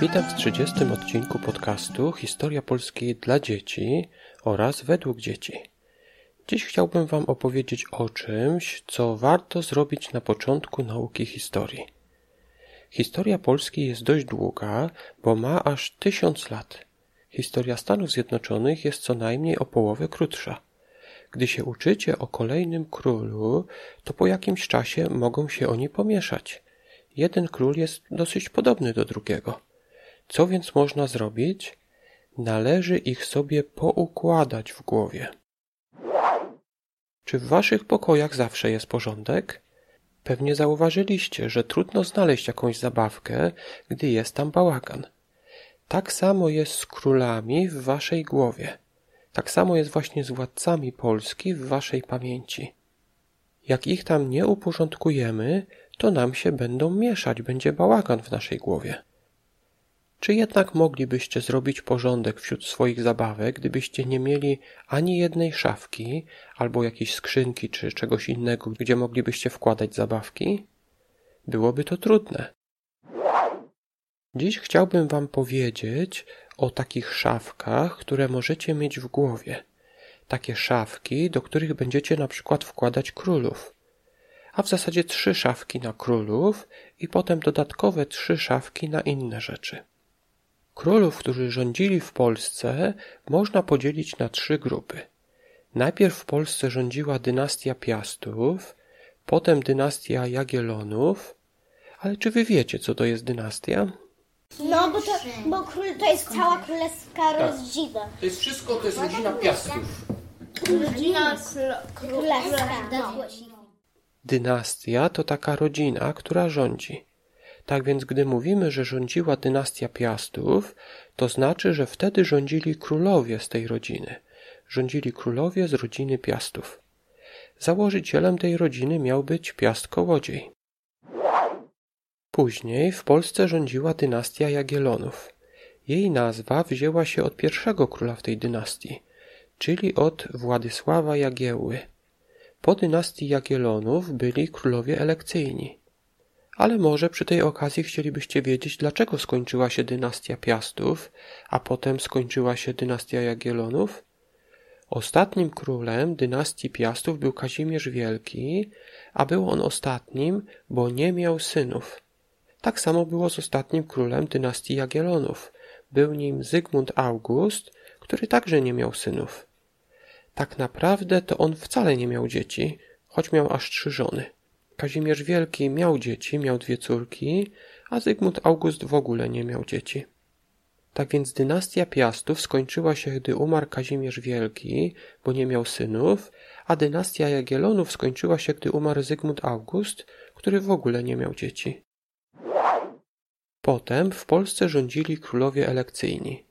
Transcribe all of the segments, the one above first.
Witam w 30 odcinku podcastu Historia Polski dla dzieci oraz według dzieci. Dziś chciałbym Wam opowiedzieć o czymś, co warto zrobić na początku nauki historii. Historia Polski jest dość długa, bo ma aż tysiąc lat. Historia Stanów Zjednoczonych jest co najmniej o połowę krótsza. Gdy się uczycie o kolejnym królu, to po jakimś czasie mogą się oni pomieszać. Jeden król jest dosyć podobny do drugiego. Co więc można zrobić? Należy ich sobie poukładać w głowie. Czy w waszych pokojach zawsze jest porządek? Pewnie zauważyliście, że trudno znaleźć jakąś zabawkę, gdy jest tam bałagan. Tak samo jest z królami w waszej głowie. Tak samo jest właśnie z władcami Polski w waszej pamięci. Jak ich tam nie uporządkujemy, to nam się będą mieszać, będzie bałagan w naszej głowie. Czy jednak moglibyście zrobić porządek wśród swoich zabawek, gdybyście nie mieli ani jednej szafki, albo jakiejś skrzynki, czy czegoś innego, gdzie moglibyście wkładać zabawki? Byłoby to trudne. Dziś chciałbym Wam powiedzieć o takich szafkach, które możecie mieć w głowie. Takie szafki, do których będziecie na przykład wkładać królów. A w zasadzie trzy szafki na królów i potem dodatkowe trzy szafki na inne rzeczy. Królów, którzy rządzili w Polsce, można podzielić na trzy grupy. Najpierw w Polsce rządziła dynastia Piastów, potem dynastia Jagiellonów, ale czy wy wiecie, co to jest dynastia? No, bo to, bo król, to jest cała królewska rodzina. To jest wszystko, to jest rodzina Piastów. Rodzina królewska. No. Dynastia to taka rodzina, która rządzi. Tak więc, gdy mówimy, że rządziła dynastia Piastów, to znaczy, że wtedy rządzili królowie z tej rodziny. Rządzili królowie z rodziny Piastów. Założycielem tej rodziny miał być Piast Kołodziej. Później w Polsce rządziła dynastia Jagiellonów. Jej nazwa wzięła się od pierwszego króla w tej dynastii, czyli od Władysława Jagiełły. Po dynastii Jagiellonów byli królowie elekcyjni. Ale może przy tej okazji chcielibyście wiedzieć, dlaczego skończyła się dynastia Piastów, a potem skończyła się dynastia Jagiellonów? Ostatnim królem dynastii Piastów był Kazimierz Wielki, a był on ostatnim, bo nie miał synów. Tak samo było z ostatnim królem dynastii Jagiellonów. Był nim Zygmunt August, który także nie miał synów. Tak naprawdę to on wcale nie miał dzieci, choć miał aż trzy żony. Kazimierz Wielki miał dzieci, miał dwie córki, a Zygmunt August w ogóle nie miał dzieci. Tak więc dynastia Piastów skończyła się, gdy umarł Kazimierz Wielki, bo nie miał synów, a dynastia Jagiellonów skończyła się, gdy umarł Zygmunt August, który w ogóle nie miał dzieci. Potem w Polsce rządzili królowie elekcyjni.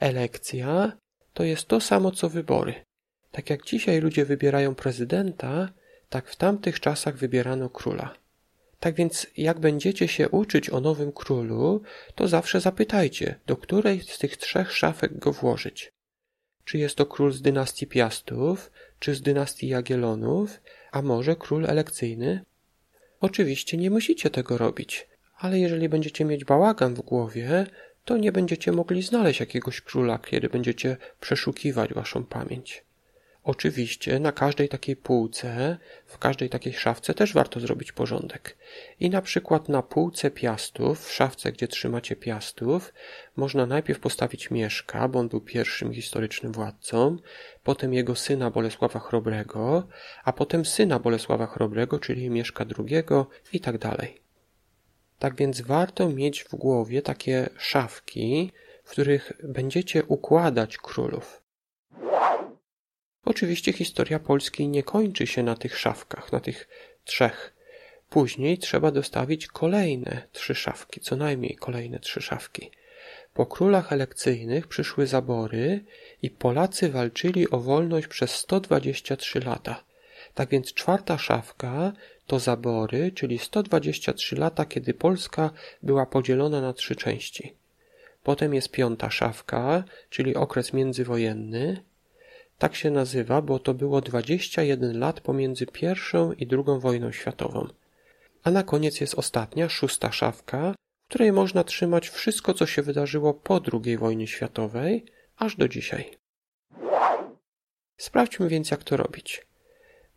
Elekcja to jest to samo co wybory. Tak jak dzisiaj ludzie wybierają prezydenta, tak w tamtych czasach wybierano króla. Tak więc, jak będziecie się uczyć o nowym królu, to zawsze zapytajcie, do której z tych trzech szafek go włożyć. Czy jest to król z dynastii Piastów, czy z dynastii Jagiellonów, a może król elekcyjny? Oczywiście nie musicie tego robić, ale jeżeli będziecie mieć bałagan w głowie, to nie będziecie mogli znaleźć jakiegoś króla, kiedy będziecie przeszukiwać waszą pamięć. Oczywiście na każdej takiej półce, w każdej takiej szafce też warto zrobić porządek. I na przykład na półce piastów, w szafce, gdzie trzymacie piastów, można najpierw postawić Mieszka, bo on był pierwszym historycznym władcą, potem jego syna Bolesława Chrobrego, a potem syna Bolesława Chrobrego, czyli Mieszka II i tak dalej. Tak więc warto mieć w głowie takie szafki, w których będziecie układać królów. Oczywiście historia Polski nie kończy się na tych szafkach, na tych trzech. Później trzeba dostawić kolejne trzy szafki, co najmniej kolejne trzy szafki. Po królach elekcyjnych przyszły zabory i Polacy walczyli o wolność przez 123 lata. Tak więc czwarta szafka to zabory, czyli 123 lata, kiedy Polska była podzielona na trzy części. Potem jest piąta szafka, czyli okres międzywojenny, tak się nazywa, bo to było 21 lat pomiędzy pierwszą i drugą wojną światową. A na koniec jest ostatnia, szósta szafka, w której można trzymać wszystko, co się wydarzyło po II wojnie światowej, aż do dzisiaj. Sprawdźmy więc, jak to robić.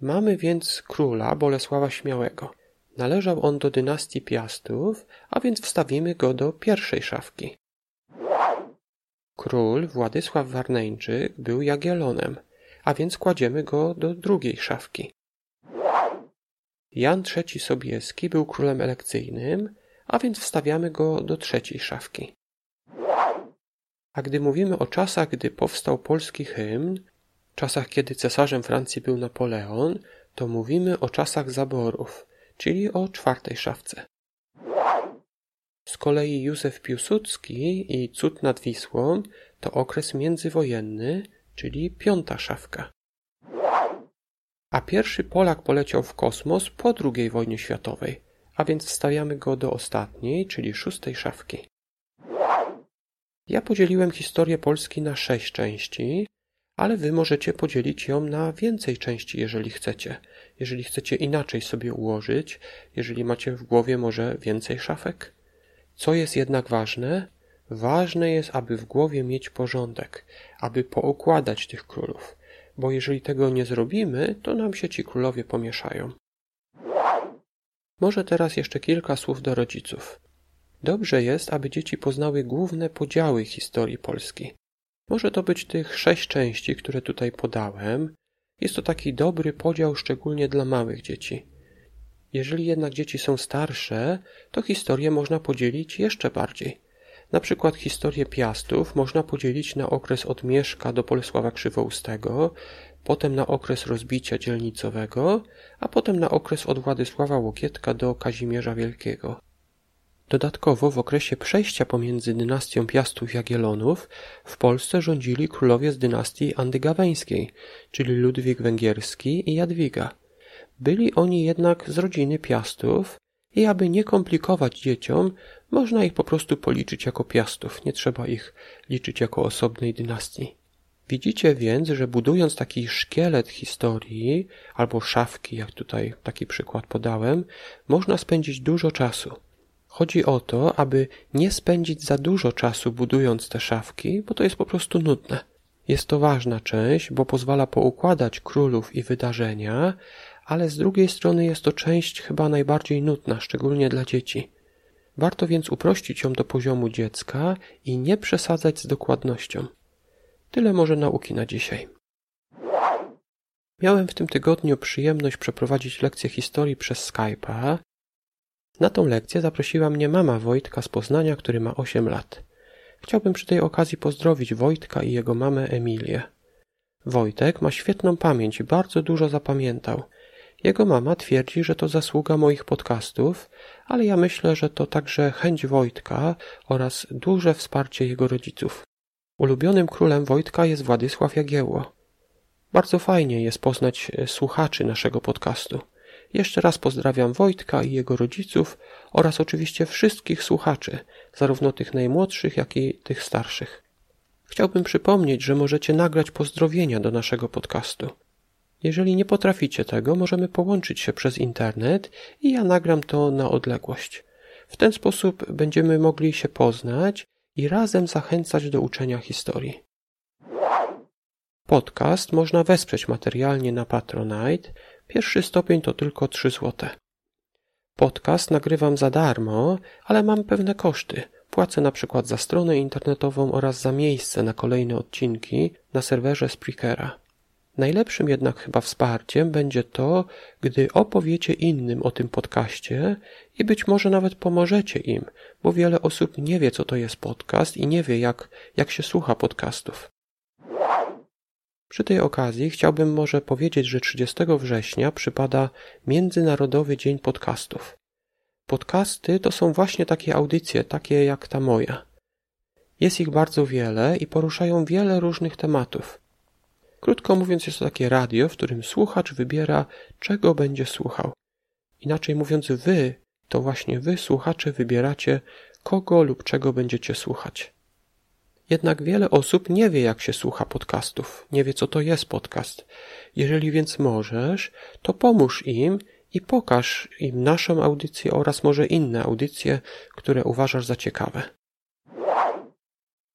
Mamy więc króla Bolesława Śmiałego. Należał on do dynastii Piastów, a więc wstawimy go do pierwszej szafki. Król Władysław Warneńczyk był Jagielonem, a więc kładziemy go do drugiej szafki. Jan III Sobieski był królem elekcyjnym, a więc wstawiamy go do trzeciej szafki. A gdy mówimy o czasach, gdy powstał polski hymn, czasach, kiedy cesarzem Francji był Napoleon, to mówimy o czasach zaborów, czyli o czwartej szafce. Z kolei Józef Piłsudski i Cud nad Wisłą to okres międzywojenny, czyli piąta szafka. A pierwszy Polak poleciał w kosmos po II wojnie światowej, a więc wstawiamy go do ostatniej, czyli szóstej szafki. Ja podzieliłem historię Polski na sześć części, ale wy możecie podzielić ją na więcej części, jeżeli chcecie. Jeżeli chcecie inaczej sobie ułożyć, jeżeli macie w głowie może więcej szafek. Co jest jednak ważne? Ważne jest, aby w głowie mieć porządek, aby poukładać tych królów, bo jeżeli tego nie zrobimy, to nam się ci królowie pomieszają. Może teraz jeszcze kilka słów do rodziców. Dobrze jest, aby dzieci poznały główne podziały historii Polski. Może to być tych sześć części, które tutaj podałem. Jest to taki dobry podział, szczególnie dla małych dzieci. Jeżeli jednak dzieci są starsze, to historię można podzielić jeszcze bardziej. Na przykład historię Piastów można podzielić na okres od Mieszka do Bolesława Krzywoustego, potem na okres rozbicia dzielnicowego, a potem na okres od Władysława Łokietka do Kazimierza Wielkiego. Dodatkowo w okresie przejścia pomiędzy dynastią Piastów i Jagiellonów w Polsce rządzili królowie z dynastii andygaweńskiej, czyli Ludwik Węgierski i Jadwiga. Byli oni jednak z rodziny Piastów i aby nie komplikować dzieciom, można ich po prostu policzyć jako Piastów, nie trzeba ich liczyć jako osobnej dynastii. Widzicie więc, że budując taki szkielet historii, albo szafki, jak tutaj taki przykład podałem, można spędzić dużo czasu. Chodzi o to, aby nie spędzić za dużo czasu budując te szafki, bo to jest po prostu nudne. Jest to ważna część, bo pozwala poukładać królów i wydarzenia, ale z drugiej strony jest to część chyba najbardziej nudna, szczególnie dla dzieci. Warto więc uprościć ją do poziomu dziecka i nie przesadzać z dokładnością. Tyle może nauki na dzisiaj. Miałem w tym tygodniu przyjemność przeprowadzić lekcję historii przez Skype'a. Na tą lekcję zaprosiła mnie mama Wojtka z Poznania, który ma 8 lat. Chciałbym przy tej okazji pozdrowić Wojtka i jego mamę Emilię. Wojtek ma świetną pamięć i bardzo dużo zapamiętał. Jego mama twierdzi, że to zasługa moich podcastów, ale ja myślę, że to także chęć Wojtka oraz duże wsparcie jego rodziców. Ulubionym królem Wojtka jest Władysław Jagiełło. Bardzo fajnie jest poznać e, słuchaczy naszego podcastu. Jeszcze raz pozdrawiam Wojtka i jego rodziców oraz oczywiście wszystkich słuchaczy, zarówno tych najmłodszych, jak i tych starszych. Chciałbym przypomnieć, że możecie nagrać pozdrowienia do naszego podcastu. Jeżeli nie potraficie tego, możemy połączyć się przez internet i ja nagram to na odległość. W ten sposób będziemy mogli się poznać i razem zachęcać do uczenia historii. Podcast można wesprzeć materialnie na Patronite. Pierwszy stopień to tylko 3 zł. Podcast nagrywam za darmo, ale mam pewne koszty. Płacę na przykład za stronę internetową oraz za miejsce na kolejne odcinki na serwerze Spreakera. Najlepszym jednak chyba wsparciem będzie to, gdy opowiecie innym o tym podcaście i być może nawet pomożecie im, bo wiele osób nie wie, co to jest podcast i nie wie, jak, jak się słucha podcastów. Przy tej okazji chciałbym może powiedzieć, że 30 września przypada Międzynarodowy Dzień Podcastów. Podcasty to są właśnie takie audycje, takie jak ta moja. Jest ich bardzo wiele i poruszają wiele różnych tematów. Krótko mówiąc, jest to takie radio, w którym słuchacz wybiera, czego będzie słuchał. Inaczej mówiąc, wy, to właśnie wy, słuchacze, wybieracie, kogo lub czego będziecie słuchać. Jednak wiele osób nie wie, jak się słucha podcastów, nie wie, co to jest podcast. Jeżeli więc możesz, to pomóż im i pokaż im naszą audycję oraz może inne audycje, które uważasz za ciekawe.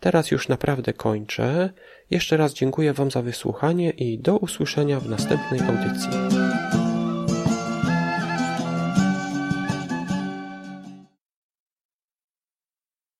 Teraz już naprawdę kończę. Jeszcze raz dziękuję Wam za wysłuchanie i do usłyszenia w następnej audycji.